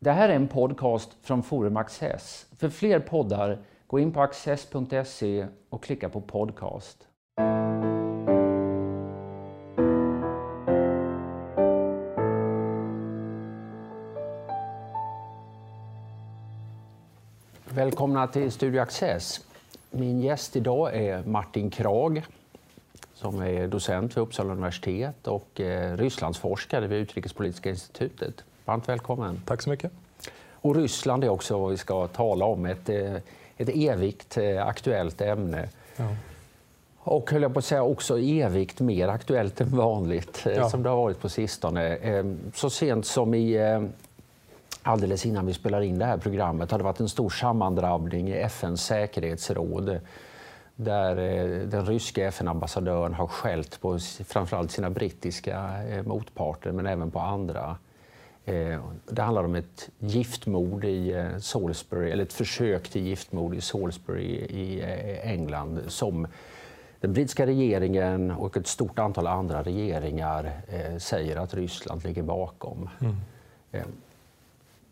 Det här är en podcast från Forum Access. För fler poddar, gå in på access.se och klicka på podcast. Välkomna till Studio Access. Min gäst idag är Martin Krag som är docent vid Uppsala universitet och eh, Rysslandsforskare vid Utrikespolitiska institutet. Varmt välkommen. Tack så mycket. Och Ryssland är också vad vi ska tala om, ett, eh, ett evigt eh, aktuellt ämne. Ja. Och höll jag på att säga också evigt mer aktuellt än vanligt, ja. som det har varit på sistone. Så sent som i alldeles innan vi spelar in det här programmet har det varit en stor sammandrabbning i FNs säkerhetsråd där eh, den ryska FN-ambassadören har skällt på framförallt sina brittiska eh, motparter men även på andra. Eh, det handlar om ett giftmord i Salisbury, eller ett försök till giftmord i Salisbury i England som den brittiska regeringen och ett stort antal andra regeringar säger att Ryssland ligger bakom. Mm.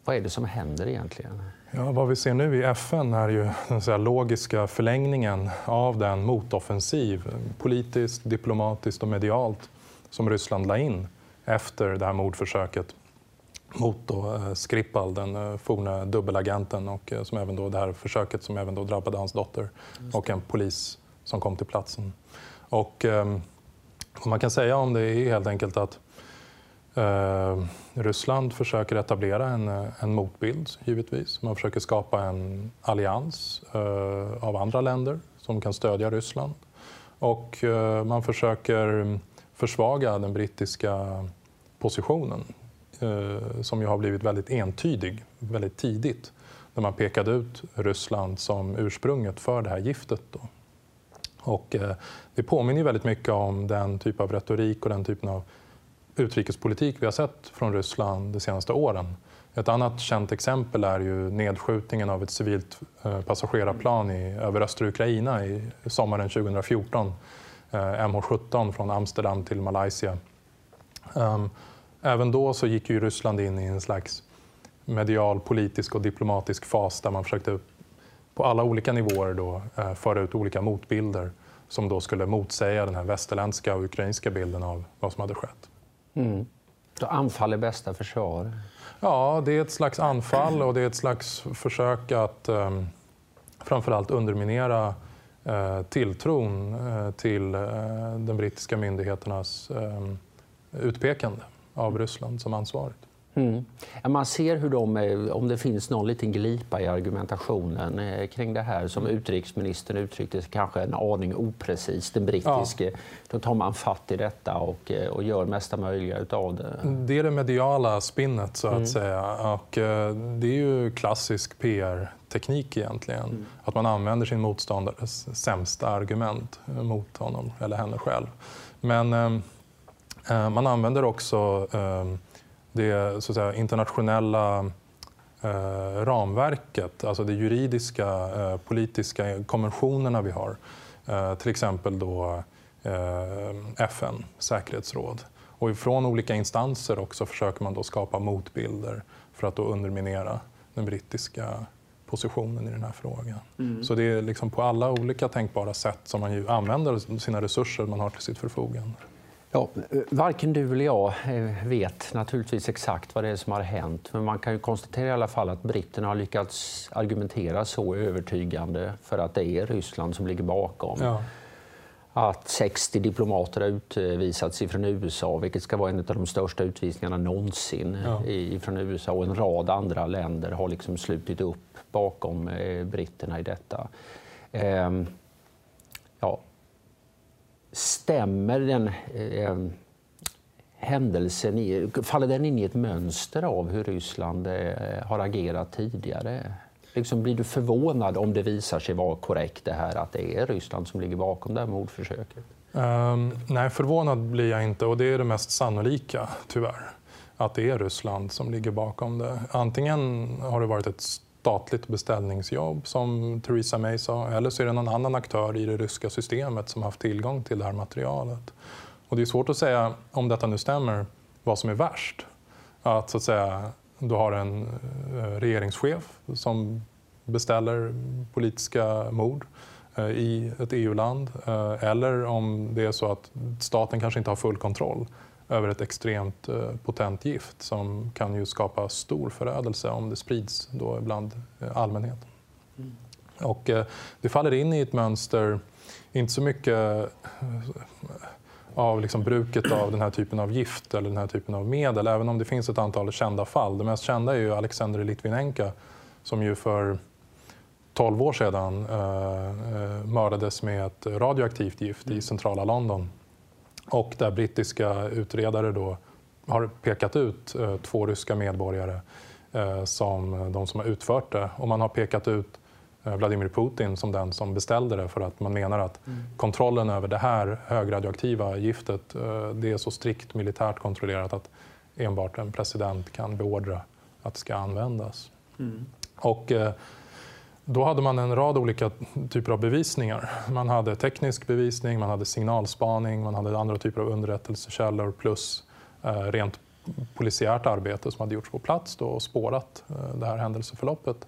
Vad är det som händer egentligen? Ja, vad vi ser nu i FN är ju den så logiska förlängningen av den motoffensiv, politiskt, diplomatiskt och medialt, som Ryssland la in efter det här mordförsöket mot då, eh, Skripal, den eh, forna dubbelagenten och eh, som även då, det här försöket som även då drabbade hans dotter och en polis som kom till platsen. Och, eh, vad man kan säga om det är helt enkelt att Eh, Ryssland försöker etablera en, en motbild, givetvis. Man försöker skapa en allians eh, av andra länder som kan stödja Ryssland. Och man försöker försvaga den brittiska positionen Eh, som ju har blivit väldigt entydig väldigt tidigt när man pekade ut Ryssland som ursprunget för det här giftet. Då. Och, eh, det påminner väldigt mycket om den typ av retorik och den typen av utrikespolitik vi har sett från Ryssland de senaste åren. Ett annat känt exempel är ju nedskjutningen av ett civilt eh, passagerarplan i, över östra Ukraina i sommaren 2014. MH17 från Amsterdam till Malaysia. Ehm, Även då så gick ju Ryssland in i en slags medial, politisk och diplomatisk fas där man försökte på alla olika nivåer då, eh, föra ut olika motbilder som då skulle motsäga den här västerländska och ukrainska bilden av vad som hade skett. Mm. Så anfall är bästa försvar? Ja, det är ett slags anfall och det är ett slags försök att eh, framförallt underminera eh, tilltron eh, till eh, de brittiska myndigheternas eh, utpekande av Ryssland som ansvarigt. Mm. Man ser hur de, om det finns någon liten glipa i argumentationen eh, kring det här som utrikesministern uttryckte kanske en aning oprecist, den brittiske. Ja. Då tar man fatt i detta och, eh, och gör mesta möjliga utav det. Det är det mediala spinnet så att mm. säga. Och eh, det är ju klassisk PR-teknik egentligen. Mm. Att man använder sin motståndares sämsta argument mot honom eller henne själv. Men eh, man använder också eh, det så att säga, internationella eh, ramverket, alltså det juridiska, eh, politiska konventionerna vi har. Eh, till exempel då eh, FN, säkerhetsråd. Och ifrån olika instanser också försöker man då skapa motbilder för att då underminera den brittiska positionen i den här frågan. Mm. Så det är liksom på alla olika tänkbara sätt som man använder sina resurser man har till sitt förfogande. Ja, varken du eller jag eh, vet naturligtvis exakt vad det är som har hänt. Men man kan ju konstatera i alla fall att britterna har lyckats argumentera så övertygande för att det är Ryssland som ligger bakom. Ja. Att 60 diplomater har utvisats från USA, vilket ska vara en av de största utvisningarna någonsin ja. från USA. Och en rad andra länder har liksom slutit upp bakom eh, britterna i detta. Ehm, stämmer den eh, eh, händelsen, i, faller den in i ett mönster av hur Ryssland eh, har agerat tidigare? Liksom, blir du förvånad om det visar sig vara korrekt det här att det är Ryssland som ligger bakom det här mordförsöket? Um, nej, förvånad blir jag inte och det är det mest sannolika tyvärr. Att det är Ryssland som ligger bakom det. Antingen har det varit ett statligt beställningsjobb som Theresa May sa eller så är det någon annan aktör i det ryska systemet som haft tillgång till det här materialet. Och det är svårt att säga, om detta nu stämmer, vad som är värst. Att, så att säga, du har en eh, regeringschef som beställer politiska mord eh, i ett EU-land eh, eller om det är så att staten kanske inte har full kontroll över ett extremt potent gift som kan ju skapa stor förödelse om det sprids då bland allmänheten. Mm. Och det faller in i ett mönster, inte så mycket av liksom bruket av den här typen av gift eller den här typen av medel, även om det finns ett antal kända fall. Det mest kända är ju Alexander Litvinenka som ju för 12 år sedan eh, eh, mördades med ett radioaktivt gift i centrala London. Och där brittiska utredare då har pekat ut eh, två ryska medborgare eh, som de som har utfört det. Och man har pekat ut Eh, Vladimir Putin som den som beställde det för att man menar att mm. kontrollen över det här högradioaktiva giftet eh, det är så strikt militärt kontrollerat att enbart en president kan beordra att det ska användas. Mm. Och, eh, då hade man en rad olika typer av bevisningar. Man hade teknisk bevisning, man hade signalspaning, man hade andra typer av underrättelsekällor plus rent polisiärt arbete som hade gjorts på plats då och spårat det här händelseförloppet.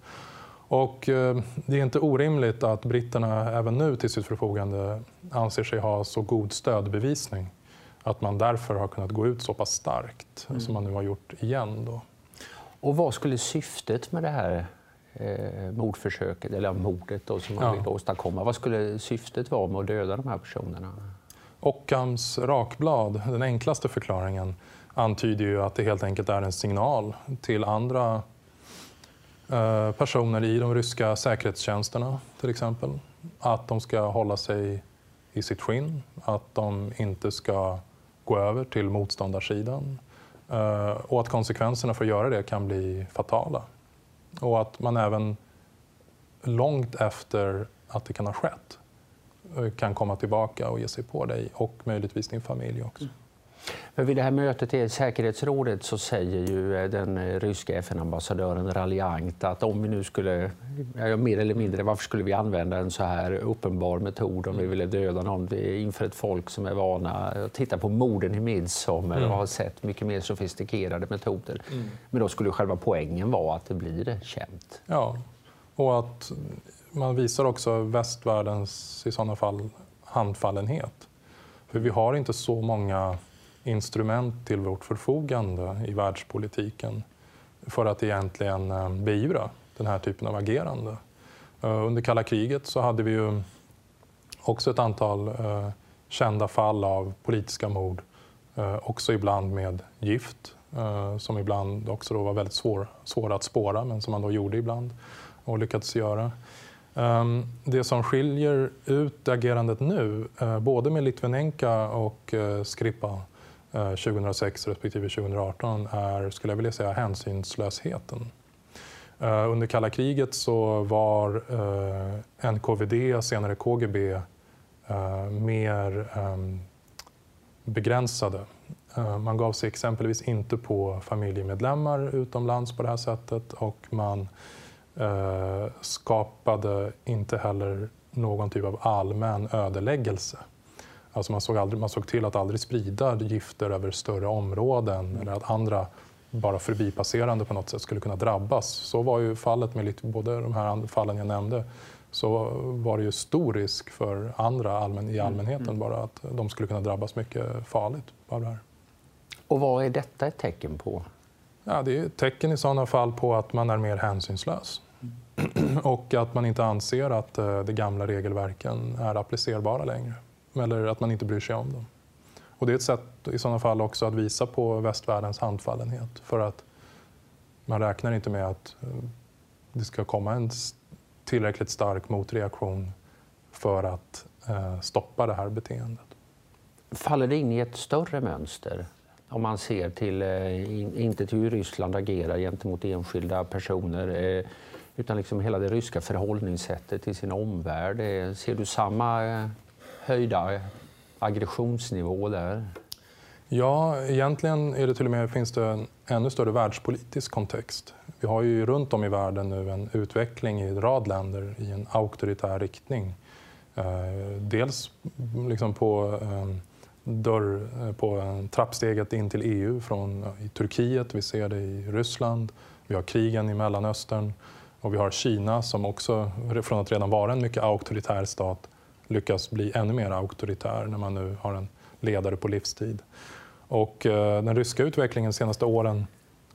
Och eh, det är inte orimligt att britterna även nu till sitt förfogande anser sig ha så god stödbevisning att man därför har kunnat gå ut så pass starkt mm. som man nu har gjort igen. Då. Och vad skulle syftet med det här eh, mordförsöket, eller mordet då, som man ja. vill åstadkomma, vad skulle syftet vara med att döda de här personerna? Occams rakblad, den enklaste förklaringen, antyder ju att det helt enkelt är en signal till andra Eh, personer i de ryska säkerhetstjänsterna till exempel. Att de ska hålla sig i sitt skinn, att de inte ska gå över till motståndarsidan eh, och att konsekvenserna för att göra det kan bli fatala. Och att man även långt efter att det kan ha skett eh, kan komma tillbaka och ge sig på dig och möjligtvis din familj också. Mm. Men vid det här mötet i säkerhetsrådet så säger ju eh, den eh, ryska FN-ambassadören raljant att om vi nu skulle, mer eller mindre, varför skulle vi använda en så här uppenbar metod om vi ville döda någon inför ett folk som är vana att titta på morden i midsommar mm. och har sett mycket mer sofistikerade metoder. Mm. Men då skulle själva poängen vara att det blir känt. Ja, och att man visar också västvärldens i sådana fall handfallenhet. För vi har inte så många instrument till vårt förfogande i världspolitiken för att egentligen eh, beivra den här typen av agerande. Eh, under kalla kriget så hade vi ju också ett antal eh, kända fall av politiska mord, också ibland med gift, som ibland också då var väldigt svår, svåra att spåra, men som man då gjorde ibland och lyckades göra. Ehm, det som skiljer ut agerandet nu, både med Litvinenka och Skripal, Eh, 2006 respektive 2018 är, skulle jag vilja säga, hänsynslösheten. Eh, under kalla kriget så var eh, NKVD, senare KGB, mer ehm, begränsade. Man gav sig exempelvis inte på familjemedlemmar utomlands på det här sättet och man skapade inte heller någon typ av allmän ödeläggelse. Alltså man, såg aldrig, man såg till att aldrig sprida gifter över större områden mm. eller att andra bara förbipasserande på något sätt skulle kunna drabbas. Så var ju fallet med lite, både de här fallen jag nämnde. Så var det ju stor risk för andra allmän, i mm, allmänheten mm. bara att de skulle kunna drabbas mycket farligt av det här. Och vad är detta ett tecken på? Ja, det är ett tecken i sådana fall på att man är mer hänsynslös. Och att man inte anser att eh, de gamla regelverken är applicerbara längre eller att man inte bryr sig om dem. Och det är ett sätt i sådana fall också att visa på västvärldens handfallenhet för att man räknar inte med att eh, det ska komma en tillräckligt stark motreaktion för att eh, stoppa det här beteendet. Faller det in i ett större mönster? Om man ser till, eh, inte till hur Ryssland agerar gentemot enskilda personer eh, utan liksom hela det ryska förhållningssättet till sin omvärld. Eh, ser du samma höjda aggressionsnivå där? Ja, egentligen är det till och med, finns det en ännu större världspolitisk kontext. Vi har ju runt om i världen nu en utveckling i en rad länder i en auktoritär riktning. Eh, dels liksom på ehm, dörr eh, på eh, trappsteget in till EU från i Turkiet, vi ser det i Ryssland, vi har krigen i Mellanöstern och vi har Kina som också från att redan vara en mycket auktoritär stat lyckas bli ännu mer auktoritär när man nu har en ledare på livstid. Och eh, den ryska utvecklingen de senaste åren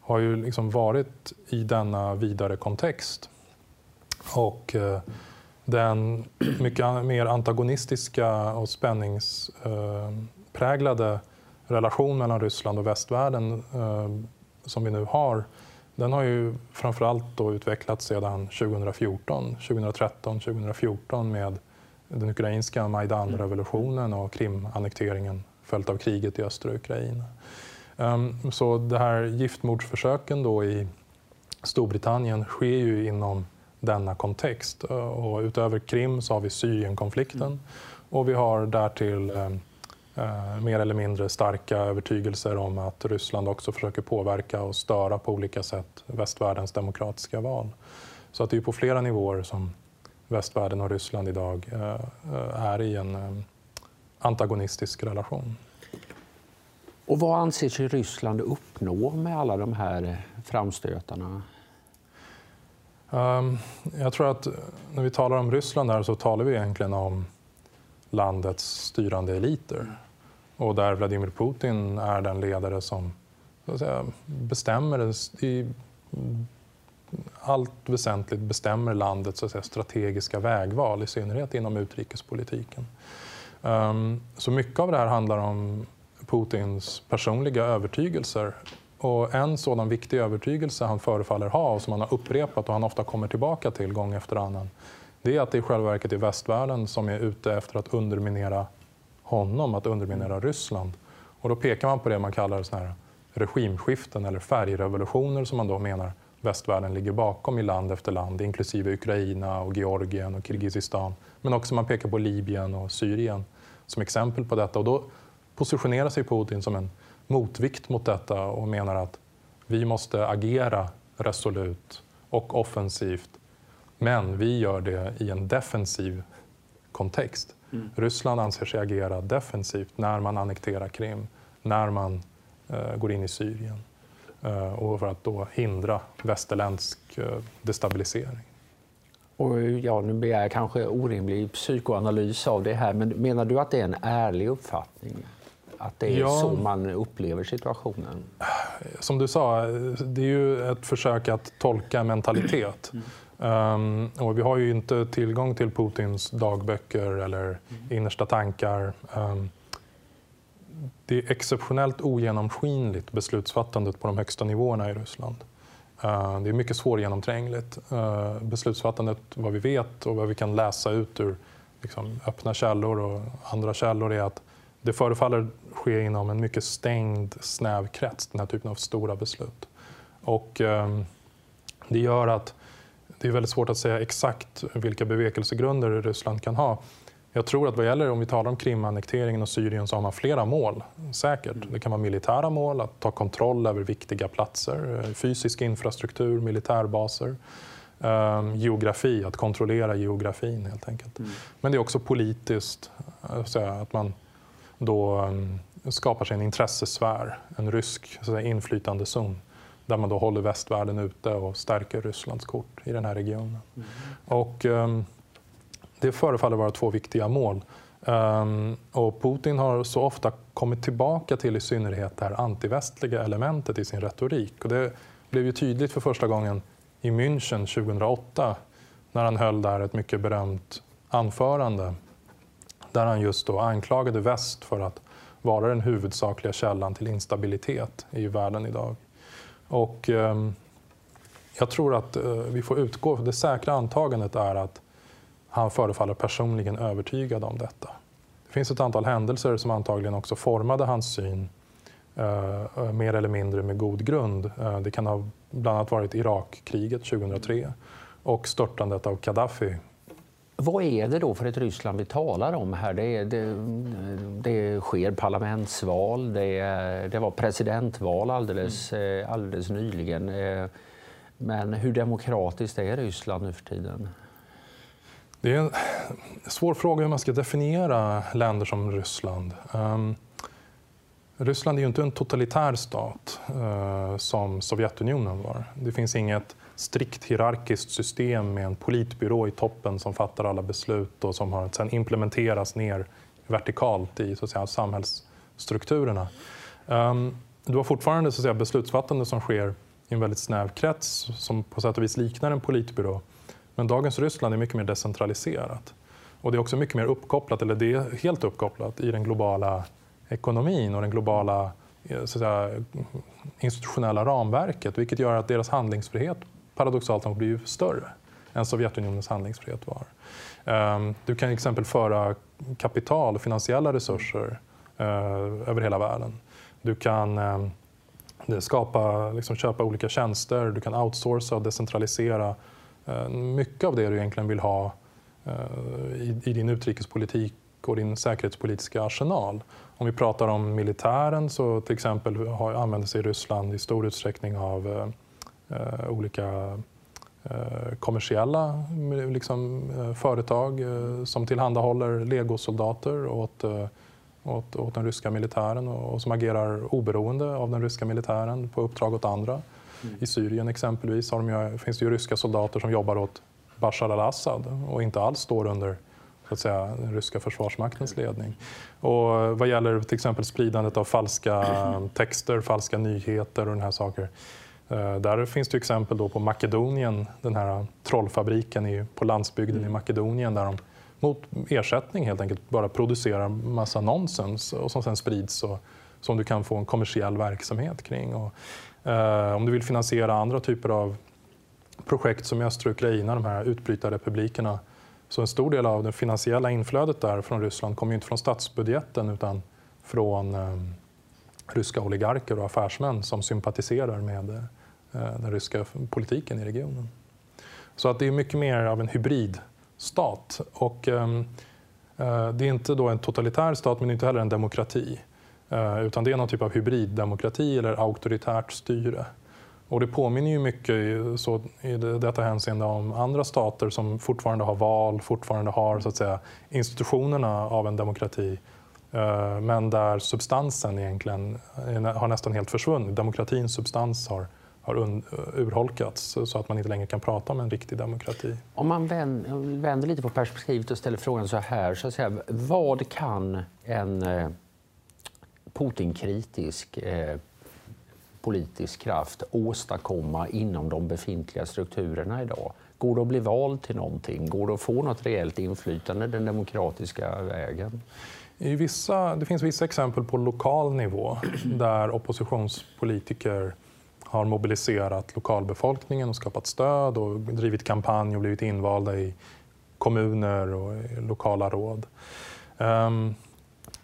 har ju liksom varit i denna vidare kontext. Och eh, den mycket mer antagonistiska och spänningspräglade eh, relation mellan Ryssland och västvärlden eh, som vi nu har, den har ju framförallt då utvecklats sedan 2014, 2013, 2014 med den ukrainska Majdan-revolutionen och Krim-annekteringen följt av kriget i östra Ukraina. Ehm, så det här giftmordsförsöken då i Storbritannien sker ju inom denna kontext. Och utöver Krim så har vi Syrienkonflikten mm. och vi har därtill eh, mer eller mindre starka övertygelser om att Ryssland också försöker påverka och störa på olika sätt västvärldens demokratiska val. Så att det är på flera nivåer som västvärlden och Ryssland idag eh, är i en eh, antagonistisk relation. Och vad anser sig Ryssland uppnå med alla de här framstötarna? Um, jag tror att när vi talar om Ryssland här så talar vi egentligen om landets styrande eliter. Och där Vladimir Putin är den ledare som säga, bestämmer i allt väsentligt bestämmer landets så säga, strategiska vägval, i synnerhet inom utrikespolitiken. Um, så mycket av det här handlar om Putins personliga övertygelser. Och en sådan viktig övertygelse han förefaller ha och som han har upprepat och han ofta kommer tillbaka till gång efter annan, det är att det i själva verket är västvärlden som är ute efter att underminera honom, att underminera Ryssland. Och då pekar man på det man kallar såna här regimskiften eller färgrevolutioner som man då menar västvärlden ligger bakom i land efter land, inklusive Ukraina, och Georgien och Kirgizistan. Men också man pekar på Libyen och Syrien som exempel på detta. Och då positionerar sig Putin som en motvikt mot detta och menar att vi måste agera resolut och offensivt. Men vi gör det i en defensiv kontext. Mm. Ryssland anser sig agera defensivt när man annekterar Krim, när man uh, går in i Syrien och för att då hindra västerländsk uh, destabilisering. Och ja, nu begär jag kanske orimlig psykoanalys av det här, men menar du att det är en ärlig uppfattning? Att det är ja. så man upplever situationen? Som du sa, det är ju ett försök att tolka mentalitet. Um, och vi har ju inte tillgång till Putins dagböcker eller mm. innersta tankar. Um, det är exceptionellt ogenomskinligt beslutsfattandet på de högsta nivåerna i Ryssland. Eh, det är mycket svårgenomträngligt. Eh, beslutsfattandet, vad vi vet och vad vi kan läsa ut ur liksom, öppna källor och andra källor är att det förefaller ske inom en mycket stängd, snäv krets, den här typen av stora beslut. Och, ehm, det gör att det är väldigt svårt att säga exakt vilka bevekelsegrunder Ryssland kan ha. Jag tror att vad gäller om vi talar om Krimannekteringen och Syrien så har man flera mål, säkert. Det kan vara militära mål, att ta kontroll över viktiga platser, eh, fysisk infrastruktur, militärbaser. Um, geografi, att kontrollera geografin helt enkelt. Mm. Men det är också politiskt, eh, att man då um, skapar sig en intressesfär, en rysk så inflytandezon där man då håller västvärlden ute och stärker Rysslands kort i den här regionen. Mm. Och, um, det förefaller vara två viktiga mål. Um, och Putin har så ofta kommit tillbaka till i synnerhet det här antivästliga elementet i sin retorik. Och det blev ju tydligt för första gången i München 2008 när han höll där ett mycket berömt anförande där han just då anklagade väst för att vara den huvudsakliga källan till instabilitet i världen idag. Och, eh, jag tror att eh, vi får utgå, det säkra antagandet är att han förefaller personligen övertygad om detta. Det finns ett antal händelser som antagligen också formade hans syn eh, mer eller mindre med god grund. Eh, det kan ha bland annat varit Irakkriget 2003 och störtandet av Gaddafi vad är det då för ett Ryssland vi talar om här? Det, det, det sker parlamentsval, det, det var presidentval alldeles, mm. alldeles nyligen. Eh, men hur demokratiskt är Ryssland nu för tiden? Det är en svår fråga hur man ska definiera länder som Ryssland. Um, Ryssland är ju inte en totalitär stat uh, som Sovjetunionen var. Det finns inget strikt hierarkiskt system med en politbyrå i toppen som fattar alla beslut och som har sen implementeras ner vertikalt i så att säga, samhällsstrukturerna. Um, du har fortfarande så att säga, beslutsfattande som sker i en väldigt snäv krets som på sätt och vis liknar en politbyrå. Men dagens Ryssland är mycket mer decentraliserat. Och det är också mycket mer uppkopplat, eller det är helt uppkopplat i den globala ekonomin och den globala eh, så säga, institutionella ramverket vilket gör att deras handlingsfrihet paradoxalt nog blir större än Sovjetunionens handlingsfrihet var. Ehm, du kan till exempel föra kapital och finansiella resurser eh, över hela världen. Du kan ehm, skapa, liksom köpa olika tjänster, du kan outsourca och decentralisera Eh, mycket av det du egentligen vill ha eh, i din utrikespolitik och din säkerhetspolitiska arsenal. Om vi pratar om militären så till exempel har, använder sig Ryssland i stor utsträckning av eh, eh olika eh, kommersiella liksom, eh, företag som tillhandahåller legosoldater åt, åt, åt den ryska militären och, och, som agerar oberoende av den ryska militären på uppdrag åt andra. Mm. I Syrien exempelvis har de ju, finns det ju ryska soldater som jobbar åt Bashar al-Assad och inte alls står under så att säga, den ryska försvarsmaktens ledning. Och vad gäller till exempel spridandet av falska texter, falska nyheter och den här saker. Eh, där finns det exempel då på Makedonien, den här trollfabriken på landsbygden mm. i Makedonien där de mot ersättning helt enkelt bara producerar massa nonsens och som sen sprids och som du kan få en kommersiell verksamhet kring. Och, Eh, om du vill finansiera andra typer av projekt som i östra Ukraina, de här utbrytarrepublikerna, så en stor del av det finansiella inflödet där från Ryssland kommer inte från statsbudgeten utan från eh, ryska oligarker och affärsmän som sympatiserar med eh, den ryska politiken i regionen. Så att det är mycket mer av en hybridstat. Och, ehm, eh, det är inte då en totalitär stat men inte heller en demokrati. Eh, utan det är någon typ av hybriddemokrati eller auktoritärt styre. Och det påminner ju mycket så, i detta hänseende om andra stater som fortfarande har val, fortfarande har så att säga, institutionerna av en demokrati eh, men där substansen egentligen har nästan helt försvunnit. Demokratins substans har, har eh, urholkats så att man inte längre kan prata om en riktig demokrati. Om man vänder lite på perspektivet och ställer frågan så här, så att säga, vad kan en eh, Putin-kritisk eh, politisk kraft åstadkomma inom de befintliga strukturerna idag? Går det att bli vald till någonting? Går det att få något reellt inflytande den demokratiska vägen? I vissa, det finns vissa exempel på lokal nivå där oppositionspolitiker har mobiliserat lokalbefolkningen och skapat stöd och drivit kampanj och blivit invalda i kommuner och lokala råd. Um,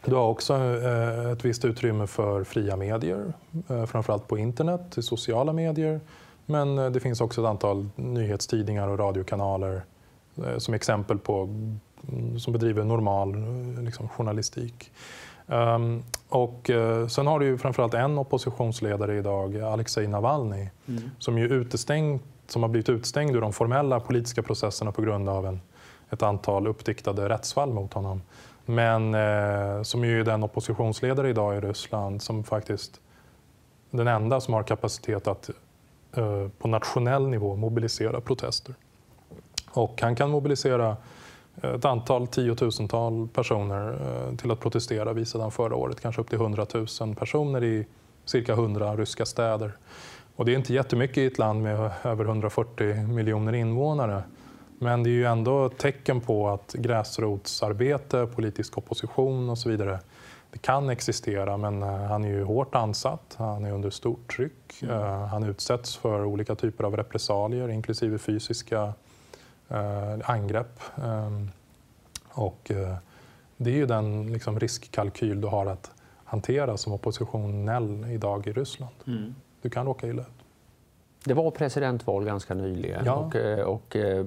du har också eh, ett visst utrymme för fria medier, eh, framförallt på internet, i sociala medier. Men eh, det finns också ett antal nyhetstidningar och radiokanaler som exempel på mm, som bedriver normal liksom, journalistik. Um, och uh, sen har du ju framförallt en oppositionsledare idag, Alexej Navalny, mm. som, ju som har blivit utstängd ur de formella politiska processerna på grund av en, ett antal uppdiktade rättsfall mot honom. Men eh, som ju är den oppositionsledare idag i Ryssland som faktiskt den enda som har kapacitet att eh, på nationell nivå mobilisera protester. Och han kan mobilisera eh, ett antal tiotusental personer eh, till att protestera visade han förra året, kanske upp till 100 000 personer i cirka 100 ryska städer. Och det är inte jättemycket i ett land med över 140 miljoner invånare. Men det är ju ändå tecken på att gräsrotsarbete, politisk opposition och så vidare, det kan existera men eh, han är ju hårt ansatt, han är under stort tryck, mm. Eh, han utsätts för olika typer av repressalier inklusive fysiska eh, angrepp. Ehm, och det är ju den liksom, riskkalkyl du har att hantera som oppositionell idag i Ryssland. Mm. Du kan råka illa ut. Det var presidentval ganska nyligen ja. och, eh, och, eh,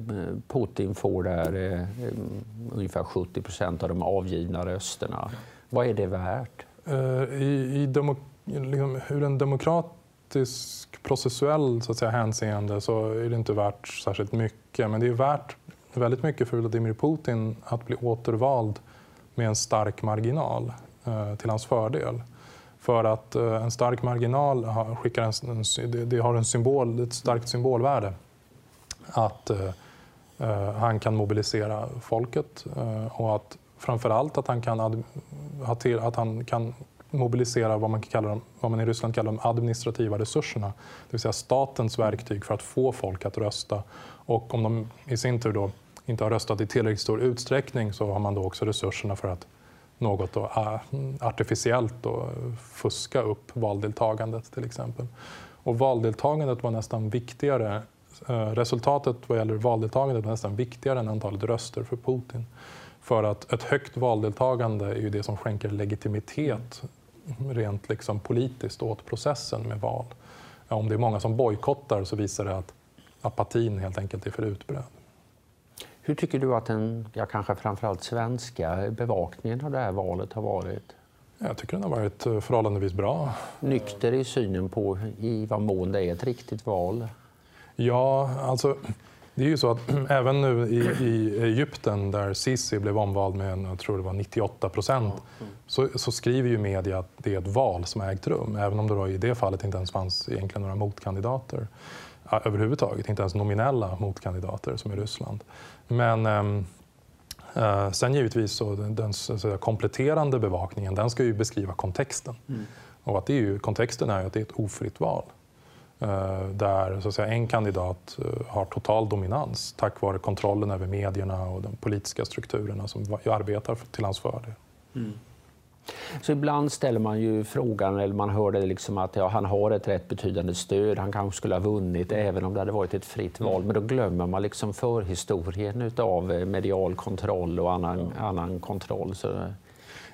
Putin får där eh, ungefär 70 procent av de avgivna rösterna. Vad är det värt? I, i demo, liksom, ur en demokratisk processuell så att säga, hänseende så är det inte värt särskilt mycket. Men det är värt väldigt mycket för Vladimir Putin att bli återvald med en stark marginal till hans fördel. För att eh, en stark marginal skickar en, det har en symbol, ett starkt symbolvärde. Att eh, eh, han kan mobilisera folket och att framför allt att han kan, att han kan mobilisera vad man, kallar, vad man i Ryssland kallar de administrativa resurserna. Det vill säga statens verktyg för att få folk att rösta. Och om de i sin tur då inte har röstat i tillräckligt stor utsträckning så har man då också resurserna för att något då, äh, artificiellt då, fuska upp valdeltagandet till exempel. Och valdeltagandet var nästan viktigare äh, Resultatet vad gäller valdeltagandet var nästan viktigare än antalet röster för Putin. För att ett högt valdeltagande är ju det som skänker legitimitet rent liksom politiskt åt processen med val. Om det är många som bojkottar så visar det att apatin helt enkelt är för utbredd. Hur tycker du att den, ja, kanske framförallt svenska bevakningen av det här valet har varit? Jag tycker den har varit eh, förhållandevis bra. Nykter i synen på i vad mån det är ett riktigt val? Ja, alltså det är ju så att även nu i, i Egypten där Sisi blev omvald med jag tror det var 98 procent så, så, skriver ju media att det är ett val som har ägt rum även om det då i det fallet inte ens fanns egentligen några motkandidater överhuvudtaget, inte ens nominella motkandidater som i Ryssland. Men ähm, äh, sen givetvis så den så kompletterande bevakningen den ska ju beskriva kontexten. Mm. Och att det är ju, kontexten är ju att det är ett ofritt val. Eh, där så att säga, en kandidat eh, har total dominans tack vare kontrollen över medierna och de politiska strukturerna som arbetar till hans fördel. Mm. Så ibland ställer man ju frågan, eller man hör det liksom att ja, han har ett rätt betydande stöd, han kanske skulle ha vunnit även om det hade varit ett fritt val. Mm. Men då glömmer man liksom förhistorien av eh, medial kontroll och annan, ja. annan kontroll. Så...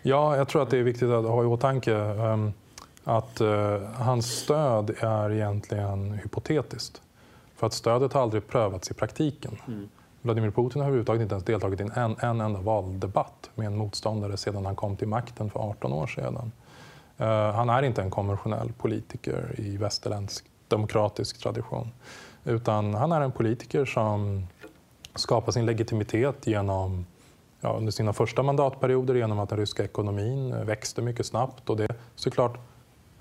Ja, jag tror att det är viktigt att ha i åtanke. Um, att eh, hans stöd är egentligen hypotetiskt. För att stödet har aldrig prövats i praktiken. Mm. Vladimir Putin har överhuvudtaget inte ens deltagit i en, en enda valdebatt med en motståndare sedan han kom till makten för 18 år sedan. Uh, han är inte en konventionell politiker i västerländsk demokratisk tradition. Utan han är en politiker som skapar sin legitimitet genom ja, under sina första mandatperioder genom att den ryska ekonomin växte mycket snabbt och det såklart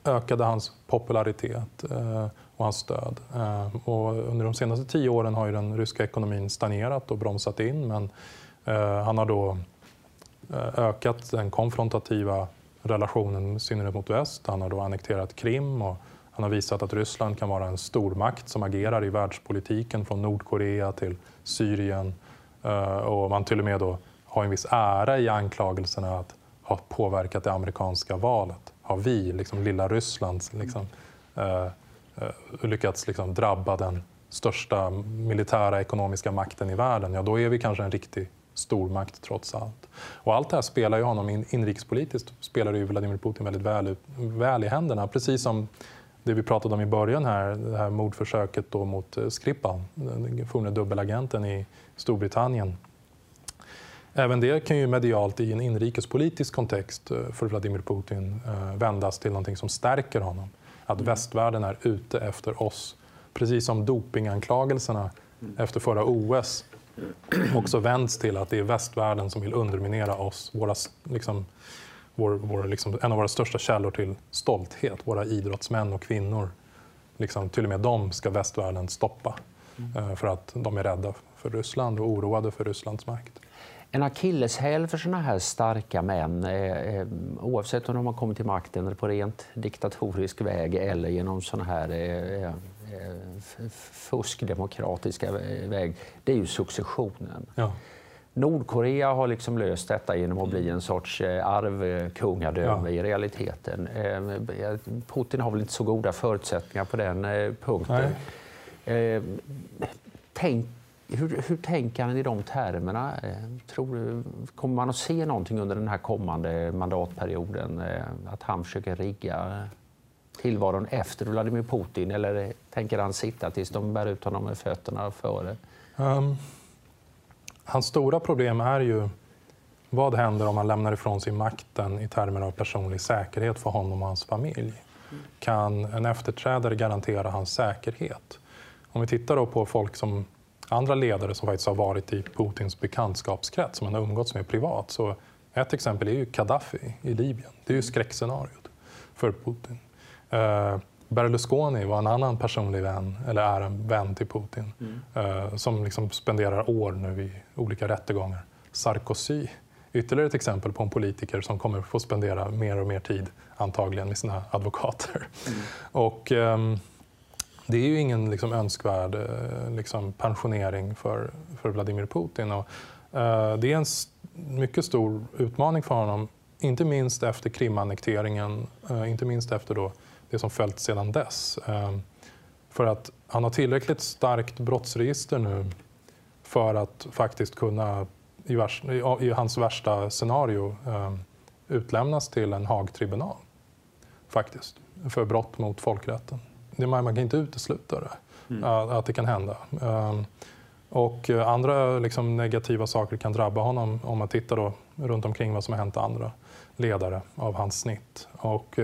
ökade hans popularitet eh, och hans stöd. Eh, och under de senaste tio åren har ju den ryska ekonomin stagnerat och bromsat in men eh, han har då eh, ökat den konfrontativa relationen i synnerhet mot väst. Han har då annekterat Krim och han har visat att Ryssland kan vara en stormakt som agerar i världspolitiken från Nordkorea till Syrien. Och man till och med då har en viss ära i anklagelserna att ha påverkat det amerikanska valet har vi, liksom lilla Ryssland, liksom, Eh, lyckats liksom drabba den största militära ekonomiska makten i världen, ja då är vi kanske en riktig stormakt trots allt. Och allt det här spelar ju honom in, inrikespolitiskt spelar ju Vladimir Putin väldigt väl, väl i händerna. Precis som det vi pratade om i början här, det här mordförsöket då mot eh, Skripal, den forne dubbelagenten i Storbritannien Även det kan ju medialt i en inrikespolitisk kontext eh, för Vladimir Putin vändas till någonting som stärker honom. Att mm. västvärlden är ute efter oss. Precis som dopinganklagelserna mm. efter förra OS också vänds till att det är västvärlden som vill underminera oss. Våra, liksom, vår, vår, liksom, en av våra största källor till stolthet, våra idrottsmän och kvinnor. Liksom, till och med dem ska västvärlden stoppa mm. Eh, för att de är rädda för Ryssland och oroade för Rysslands makt. En akilleshäl för sådana här starka män, eh, oavsett om de har kommit till makten på rent diktatorisk väg eller genom sådana här eh, eh, fuskdemokratiska väg, det är ju successionen. Ja. Nordkorea har liksom löst detta genom att bli en sorts arvkungadöme ja. i realiteten. Putin har väl inte så goda förutsättningar på den punkten. Nej. Tänk hur, hur tänker han i de termerna? Eh, tror du, kommer man att se någonting under den här kommande mandatperioden? Eh, att han försöker rigga tillvaron efter Vladimir Putin eller tänker han sitta tills de bär ut honom med fötterna före? Um, hans stora problem är ju vad händer om han lämnar ifrån sig makten i termer av personlig säkerhet för honom och hans familj? Kan en efterträdare garantera hans säkerhet? Om vi tittar då på folk som andra ledare som faktiskt har varit i Putins bekantskapskrets som han har umgåtts med privat. Så ett exempel är ju Gaddafi i Libyen. Det är ju skräckscenariot. för Putin. Eh, Berlusconi var en annan personlig vän, eller är en vän till Putin, mm. eh, som liksom spenderar år nu i olika rättegångar. Sarkozy, ytterligare ett exempel på en politiker som kommer få spendera mer och mer tid antagligen med sina advokater. Mm. Och, eh, det är ju ingen liksom, önskvärd eh, liksom, pensionering för, för Vladimir Putin. Och, eh, det är en mycket stor utmaning för honom, inte minst efter Krimannekteringen, eh, inte minst efter då det som följt sedan dess. Eh, för att han har tillräckligt starkt brottsregister nu för att faktiskt kunna, i, vars, i hans värsta scenario, eh, utlämnas till en Haagtribunal. Faktiskt, för brott mot folkrätten. Man kan inte utesluta det, mm. att det kan hända. Ehm, och andra liksom, negativa saker kan drabba honom om man tittar då runt omkring vad som har hänt andra ledare av hans snitt. Och,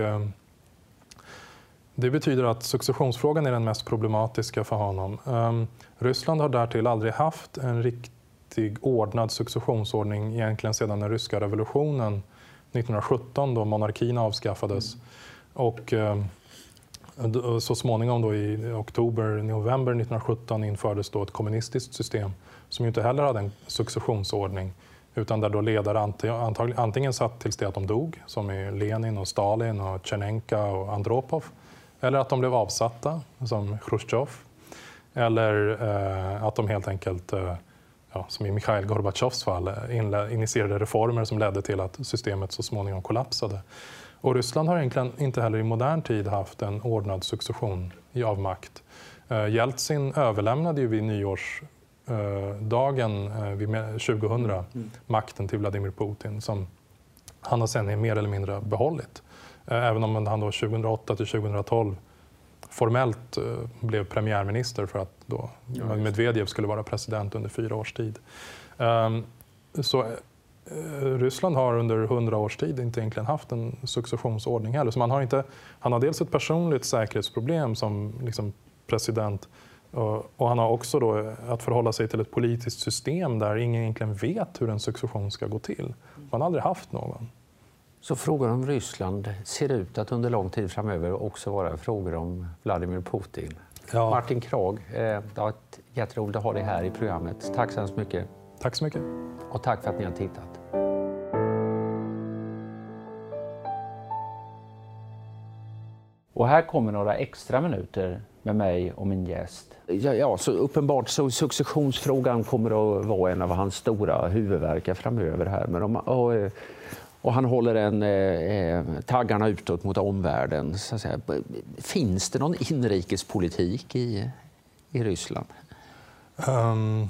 det betyder att successionsfrågan är den mest problematiska för honom. Um, Ryssland har därtill aldrig haft en riktig ordnad successionsordning egentligen sedan den ryska revolutionen 1917 då monarkin avskaffades. Mm. Och um, så småningom då i oktober, november 1917 infördes då ett kommunistiskt system som inte heller hade en successionsordning utan där då ledare antingen satt tills det att de dog, som i Lenin, och Stalin, och Tjernenka och Andropov eller att de blev avsatta, som Chrusjtjov Eller eh, att de helt enkelt, eh, ja, som i Mikhail Gorbatjovs fall, eh, initierade reformer som ledde till att systemet så småningom kollapsade. Och Ryssland har egentligen inte heller i modern tid haft en ordnad succession av makt. Eh, Jeltsin överlämnade ju vid nyårsdagen eh, vid 2000 mm. makten till Vladimir Putin som han har sen mer eller mindre behållit. Eh, även om han då 2008 till 2012 formellt eh, blev premiärminister för att då Medvedev skulle vara president under fyra års tid. Ehm, så eh, Ryssland har under hundra års tid inte egentligen haft en successionsordning heller. Så man har, inte, han har dels ett personligt säkerhetsproblem som liksom president och han har också då att förhålla sig till ett politiskt system där ingen egentligen vet hur en succession ska gå till. Man har aldrig haft någon. Så frågor om Ryssland ser ut att under lång tid framöver också vara frågor om Vladimir Putin. Ja. Martin Krag, eh, det varit jätteroligt att ha dig här i programmet. Tack så hemskt mycket. Tack så mycket. Och tack för att ni har tittat. Och här kommer några extra minuter med mig och min gäst. Ja, ja, så uppenbart så successionsfrågan kommer att vara en av hans stora huvudverkar framöver här. Men de, och, eh, och han håller en, eh, eh, taggarna utåt mot omvärlden. Så att säga. Finns det någon inrikespolitik i, i Ryssland? Um,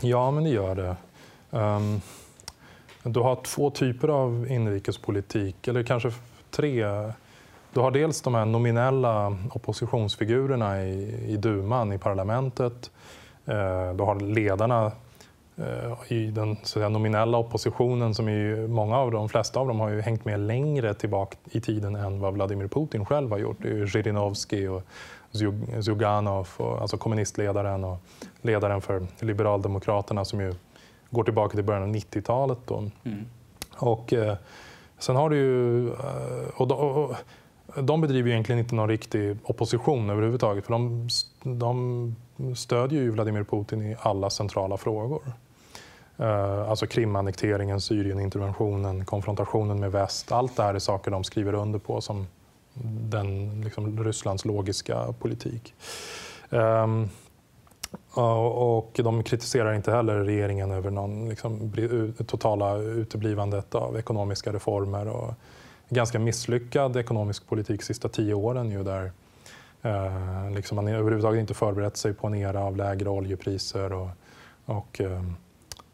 ja, men det gör det. Um, du har två typer av inrikespolitik, eller kanske tre. Du har dels de här nominella oppositionsfigurerna i, i duman, i parlamentet. Uh, du har ledarna Eh, i den säga, nominella oppositionen som är många av de flesta av dem har ju hängt med längre tillbaka i tiden än vad Vladimir Putin själv har gjort. Det är ju Zhirinovsky och Zyuganov, och, alltså kommunistledaren och ledaren för Liberaldemokraterna som ju går tillbaka till början av 90-talet. Mm. Och, eh, sen har du ju... Eh, och, och, de bedriver egentligen inte någon riktig opposition överhuvudtaget för de, de stödjer ju Vladimir Putin i alla centrala frågor. Eh, alltså Krimannekteringen, Syrieninterventionen, konfrontationen med väst. Allt det här är saker de skriver under på som den, liksom, Rysslands logiska politik. Um, och de kritiserar inte heller regeringen över någon liksom, totala uteblivandet av ekonomiska reformer och ganska misslyckad ekonomisk politik de sista tio åren ju där eh, liksom man överhuvudtaget inte förberett sig på en era av lägre oljepriser och, och eh,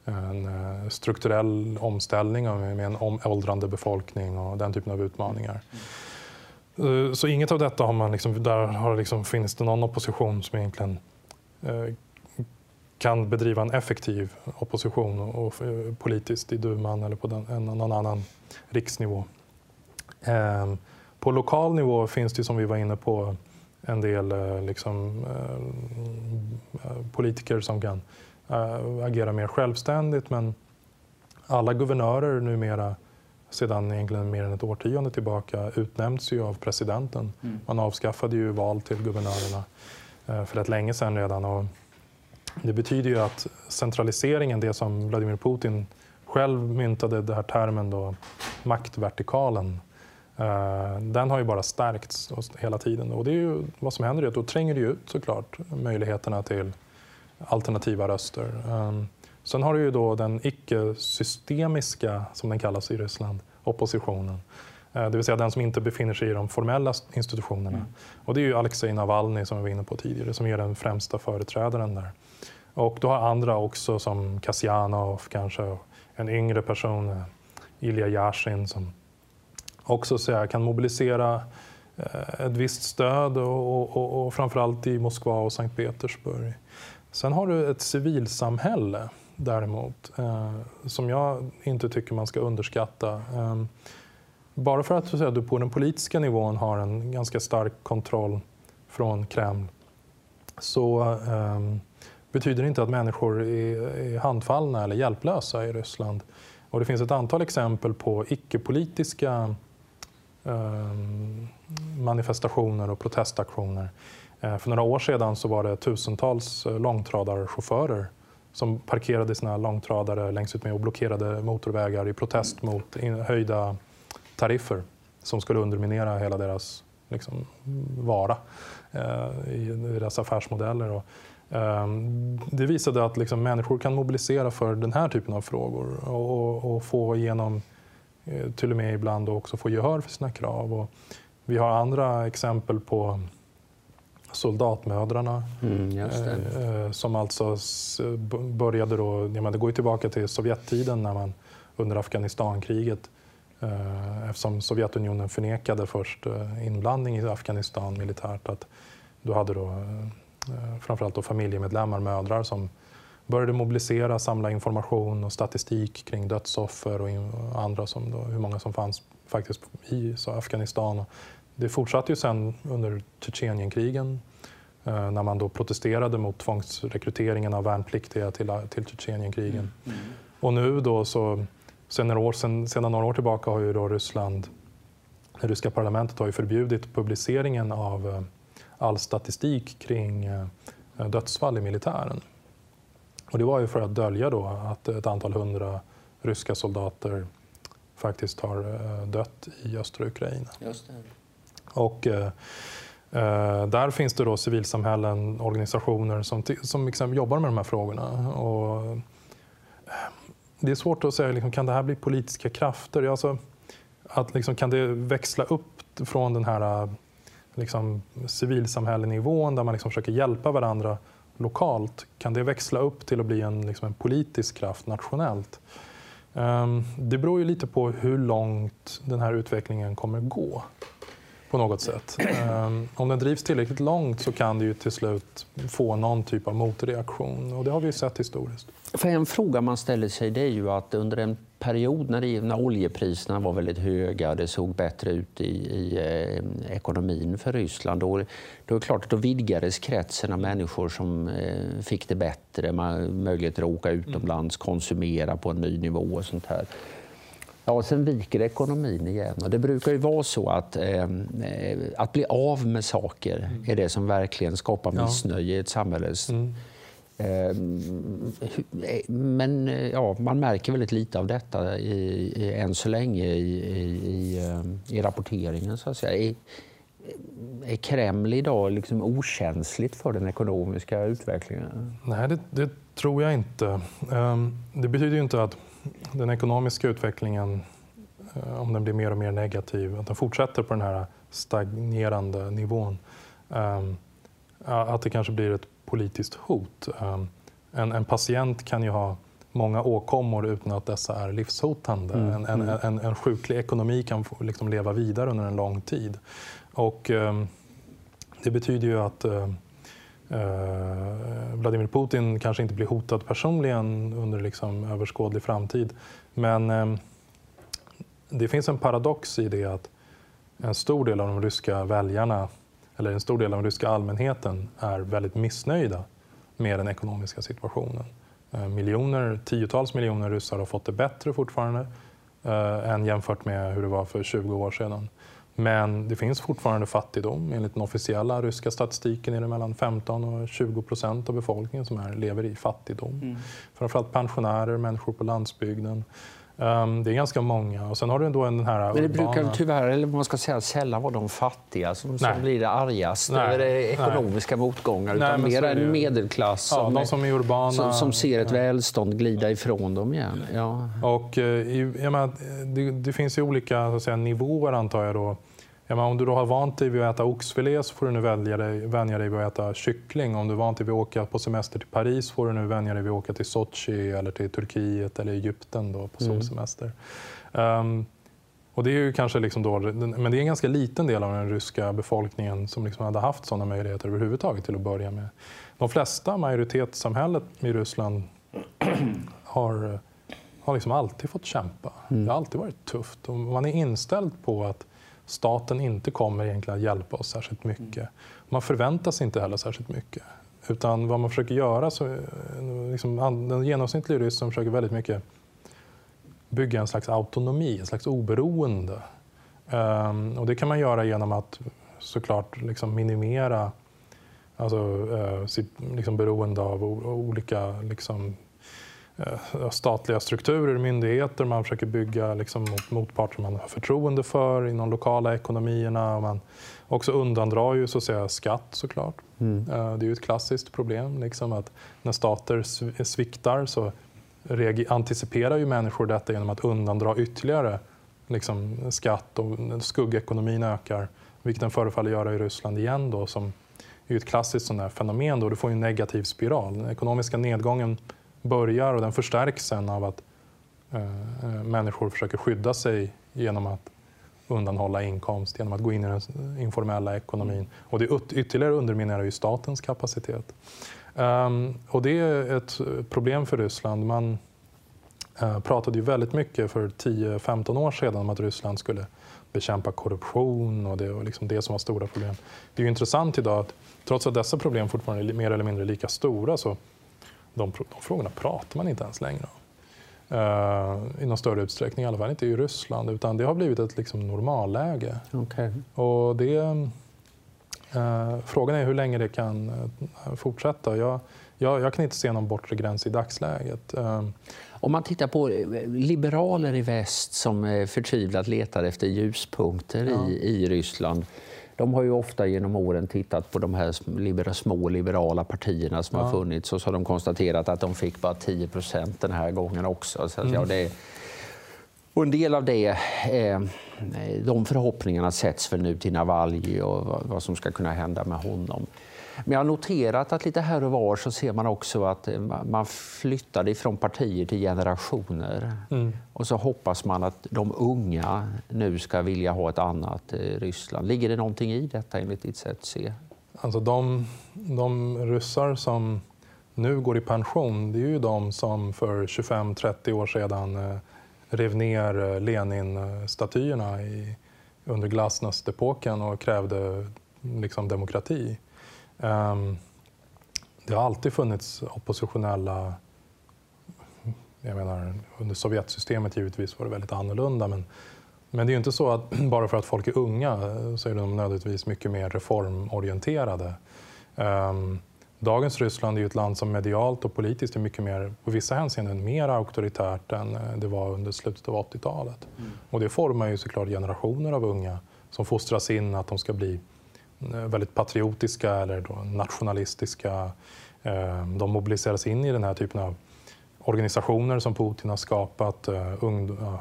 en eh, strukturell omställning med en åldrande befolkning och den typen av utmaningar. Mm. Så inget av detta har man liksom, där har liksom, finns det någon opposition som egentligen eh, kan bedriva en effektiv opposition och, och eh, politiskt i duman eller på den, en, någon annan riksnivå. Eh, på lokal nivå finns det som vi var inne på en del eh, liksom, eh, politiker som kan agera mer självständigt men alla guvernörer numera sedan egentligen mer än ett årtionde tillbaka utnämns ju av presidenten. Mm. Man avskaffade ju val till guvernörerna eh, för rätt länge sedan redan. Och det betyder ju att centraliseringen, det som Vladimir Putin själv myntade den här termen då, maktvertikalen, eh, den har ju bara stärkts hela tiden. Och det är ju vad som händer är att då tränger det ut såklart möjligheterna till alternativa röster. Um, sen har du ju då den icke-systemiska, som den kallas i Ryssland, oppositionen. Uh, det vill säga den som inte befinner sig i de formella institutionerna. Mm. Och det är ju Alexej Navalny som vi var inne på tidigare, som är den främsta företrädaren där. Och du har andra också som Kasjanov kanske, en yngre person, uh, Ilja Yashin som också så kan mobilisera eh, ett visst stöd och, och, och, framförallt i Moskva och Sankt Petersburg. Sen har du ett civilsamhälle däremot eh, som jag inte tycker man ska underskatta. Eh, bara för att så du på den politiska nivån har en ganska stark kontroll från Kreml så eh, betyder det inte att människor är, är handfallna eller hjälplösa i Ryssland. Och det finns ett antal exempel på icke-politiska Ehm, manifestationer och protestaktioner eh, för några år sedan så var det tusentals eh, långtradarchaufförer som parkerade sina långtradare längs ut med och blockerade motorvägar i protest mot höjda tariffer som skulle underminera hela deras liksom, vara eh, i deras affärsmodeller. Och, eh, det visade att liksom, människor kan mobilisera för den här typen av frågor och, och få igenom, eh, till och med ibland också få gehör för sina krav. Och vi har andra exempel på soldatmödrarna. Mm, eh, som alltså började då, ja, det går ju tillbaka till Sovjettiden när man under Afghanistankriget eh, eftersom Sovjetunionen förnekade först eh, inblandning i Afghanistan militärt att du hade då framförallt då familjemedlemmar, mödrar som började mobilisera, samla information och statistik kring dödsoffer och andra som då, hur många som fanns faktiskt i Afghanistan. Det fortsatte ju sen under Tjetjenienkrigen eh, när man då protesterade mot tvångsrekryteringen av värnpliktiga till, till Tjetjenienkrigen. Mm. Mm. Och nu då så, sedan några, år, sedan, sedan några år tillbaka har ju då Ryssland, det ryska parlamentet har ju förbjudit publiceringen av eh, all statistik kring eh, dödsfall i militären. Och det var ju för att dölja då att ett antal hundra ryska soldater faktiskt har dött i östra Ukraina. Och, eh, eh, där finns det då civilsamhällen, organisationer som, som liksom jobbar med de här frågorna. Och, eh, det är svårt att säga, liksom, kan det här bli politiska krafter? Alltså, att, liksom, kan det växla upp från den här liksom, civilsamhällenivån där man liksom försöker hjälpa varandra lokalt? Kan det växla upp till att bli en, liksom, en politisk kraft nationellt? Ehm, det beror ju lite på hur långt den här utvecklingen kommer gå på något sätt. Ehm, om den drivs tillräckligt långt så kan det ju till slut få någon typ av motreaktion och det har vi ju sett historiskt. För en fråga man ställer sig det är ju att under en period när, det, när oljepriserna var väldigt höga och det såg bättre ut i, i eh, ekonomin för Ryssland, då, då är klart då vidgades kretsen av människor som eh, fick det bättre, man, möjligheter att åka utomlands, konsumera på en ny nivå och sånt här. Ja, sen viker ekonomin igen. Och det brukar ju vara så att, eh, att bli av med saker mm. är det som verkligen skapar missnöje i ett samhälle. Mm. Eh, men ja, man märker väldigt lite av detta i, i, än så länge i, i, i rapporteringen. Så att säga. Är, Kreml idag liksom okänsligt för den ekonomiska utvecklingen? Nej, det, det tror jag inte. Ehm, det betyder ju inte att den ekonomiska utvecklingen, eh, om den blir mer och mer negativ, att den fortsätter på den här stagnerande nivån, ehm, att det kanske blir ett politiskt hot. Ehm, en, en patient kan ju ha många åkommor utan att dessa är livshotande. Mm. En, en, mm. en, sjuklig ekonomi kan liksom leva vidare under en lång tid. Och, eh, det betyder ju att Eh, Vladimir Putin kanske inte blir hotad personligen under liksom överskådlig framtid. Men eh, det finns en paradox i det att en stor del av de ryska väljarna eller en stor del av den ryska allmänheten är väldigt missnöjda med den ekonomiska situationen. Eh, miljoner, tiotals miljoner ryssar har fått det bättre fortfarande eh, än jämfört med hur det var för 20 år sedan. Men det finns fortfarande fattigdom. Enligt den officiella ryska statistiken är det mellan 15 och 20 procent av befolkningen som är, lever i fattigdom. Mm. Framförallt pensionärer, människor på landsbygden. Um, det är ganska många. Och sen har du då den här Men det brukar tyvärr, eller man ska säga sällan vara de fattiga som, som blir det argast över ekonomiska nej. motgångar. Utan nej, mer en medelklass ja, som, som, är urbana, som, som ser ett ja. välstånd glida ifrån dem igen. Ja. Och, eh, jag menar, det, det, finns ju olika så att säga, nivåer antar jag då Ja, men om du då har vant dig vid att äta oxfilé så får du nu välja dig, vänja dig vid att äta kyckling. Om du är vant dig vid att åka på semester till Paris får du nu vänja dig vid att åka till Sochi eller till Turkiet eller Egypten då på mm. solsemester. Mm. Um, och det är ju kanske liksom då, men det är en ganska liten del av den ryska befolkningen som liksom hade haft sådana möjligheter överhuvudtaget till att börja med. De flesta, majoritetssamhället i Ryssland, har, har liksom alltid fått kämpa. Mm. Det har alltid varit tufft. Och man är inställd på att staten inte kommer egentligen att hjälpa oss särskilt mycket. Man förväntar sig inte heller särskilt mycket. Utan vad man försöker göra, så, liksom, den genomsnittliga ryssen försöker väldigt mycket bygga en slags autonomi, en slags oberoende. Um, och det kan man göra genom att såklart liksom minimera alltså, uh, sitt liksom, beroende av olika liksom, statliga strukturer, myndigheter. Man försöker bygga liksom, mot motparter man har förtroende för inom lokala ekonomierna. Man också undandrar ju så att säga, skatt såklart. Mm. Eh, det är ju ett klassiskt problem. Liksom, att när stater sviktar så anticiperar ju människor detta genom att undandra ytterligare liksom, skatt och skuggekonomin ökar. Vilket den förefaller göra i Ryssland igen då, som är ett klassiskt sånt fenomen. Då. Du får en negativ spiral. Den ekonomiska nedgången börjar och den förstärks sen av att eh, eh, människor försöker skydda sig genom att undanhålla inkomst, genom att gå in i den informella ekonomin. Och det ytterligare underminerar ju statens kapacitet. Um, och det är ett problem för Ryssland. Man uh, pratade ju väldigt mycket för 10-15 år sedan om att Ryssland skulle bekämpa korruption och det var liksom det som var stora problem. Det är intressant idag att trots att dessa problem fortfarande är mer eller mindre lika stora så de, de frågorna pratar man inte ens längre om. Uh, I någon större utsträckning, i alla fall inte i Ryssland. Utan det har blivit ett liksom, normalläge. Okay. Och det, uh, frågan är hur länge det kan uh, fortsätta. Jag, jag, jag, kan inte se någon bortre gräns i dagsläget. Om man tittar på liberaler i väst som förtvivlat letar efter ljuspunkter ja. i, i Ryssland de har ju ofta genom åren tittat på de här små liberala partierna som ja. har funnits och så har de konstaterat att de fick bara 10 procent den här gången också. Så mm. ja, det, och en del av det, eh, de förhoppningarna sätts väl nu till Navalny och vad som ska kunna hända med honom. Men jag har noterat att lite här och var så ser man också att eh, man flyttar ifrån partier till generationer. Mm. Och så hoppas man att de unga nu ska vilja ha ett annat eh, Ryssland. Ligger det någonting i detta enligt ditt sätt att se? Alltså de, de ryssar som nu går i pension, det är ju de som för 25-30 år sedan eh, rev ner Lenin-statyerna under glasnost-epoken och krävde liksom demokrati. Um, det har alltid funnits oppositionella... Jag menar, under Sovjetsystemet givetvis var det väldigt annorlunda. Men, men det är inte så att bara för att folk är unga så är de nödvändigtvis mycket mer reformorienterade. Um, dagens Ryssland är ett land som medialt och politiskt är mycket mer, på vissa hänseenden mer auktoritärt än eh, det var under slutet av 80-talet. Mm. Och det formar ju såklart generationer av unga som fostras in att de ska bli Eh, väldigt patriotiska eller nationalistiska. Eh, de mobiliseras in i den här typen av organisationer som Putin har skapat. Eh,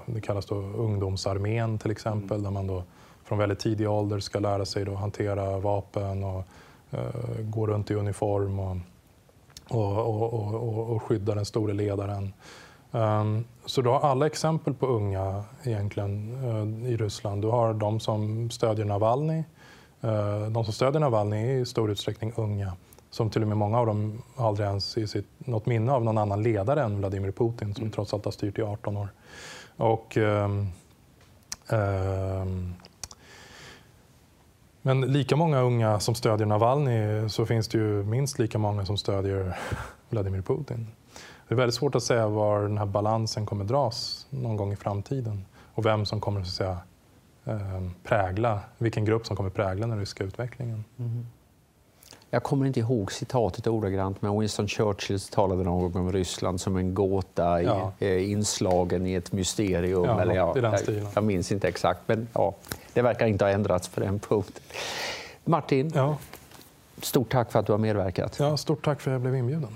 det kallas då ungdomsarmén till exempel, mm. där man då från väldigt tidig ålder ska lära sig då hantera vapen och gå runt i uniform och, och, och, och, skydda den store ledaren. Um, så du har alla exempel på unga egentligen uh, i Ryssland. Du har de som stödjer Navalny, Eh, de som stödjer Navalny är i stor utsträckning unga som till och med många av dem aldrig ens i sitt, något minne av någon annan ledare än Vladimir Putin som mm. trots allt har styrt i 18 år. Och, um, um, Men lika många unga som stödjer Navalny så finns det ju minst lika många som stödjer Vladimir Putin. Det är väldigt svårt att säga var den här balansen kommer dras någon gång i framtiden och vem som kommer att säga, eh, prägla, vilken grupp som kommer prägla den ryska utvecklingen. Mm. Jag kommer inte ihåg citatet ordagrant, men Winston Churchill talade någon gång om Ryssland som en gåta ja. Eh, inslagen i ett mysterium. Ja, eller, ja, jag, jag, minns inte exakt, men ja, det verkar inte ha ändrats på den punkten. Martin, ja. stort tack för att du har medverkat. Ja, stort tack för att jag blev inbjuden.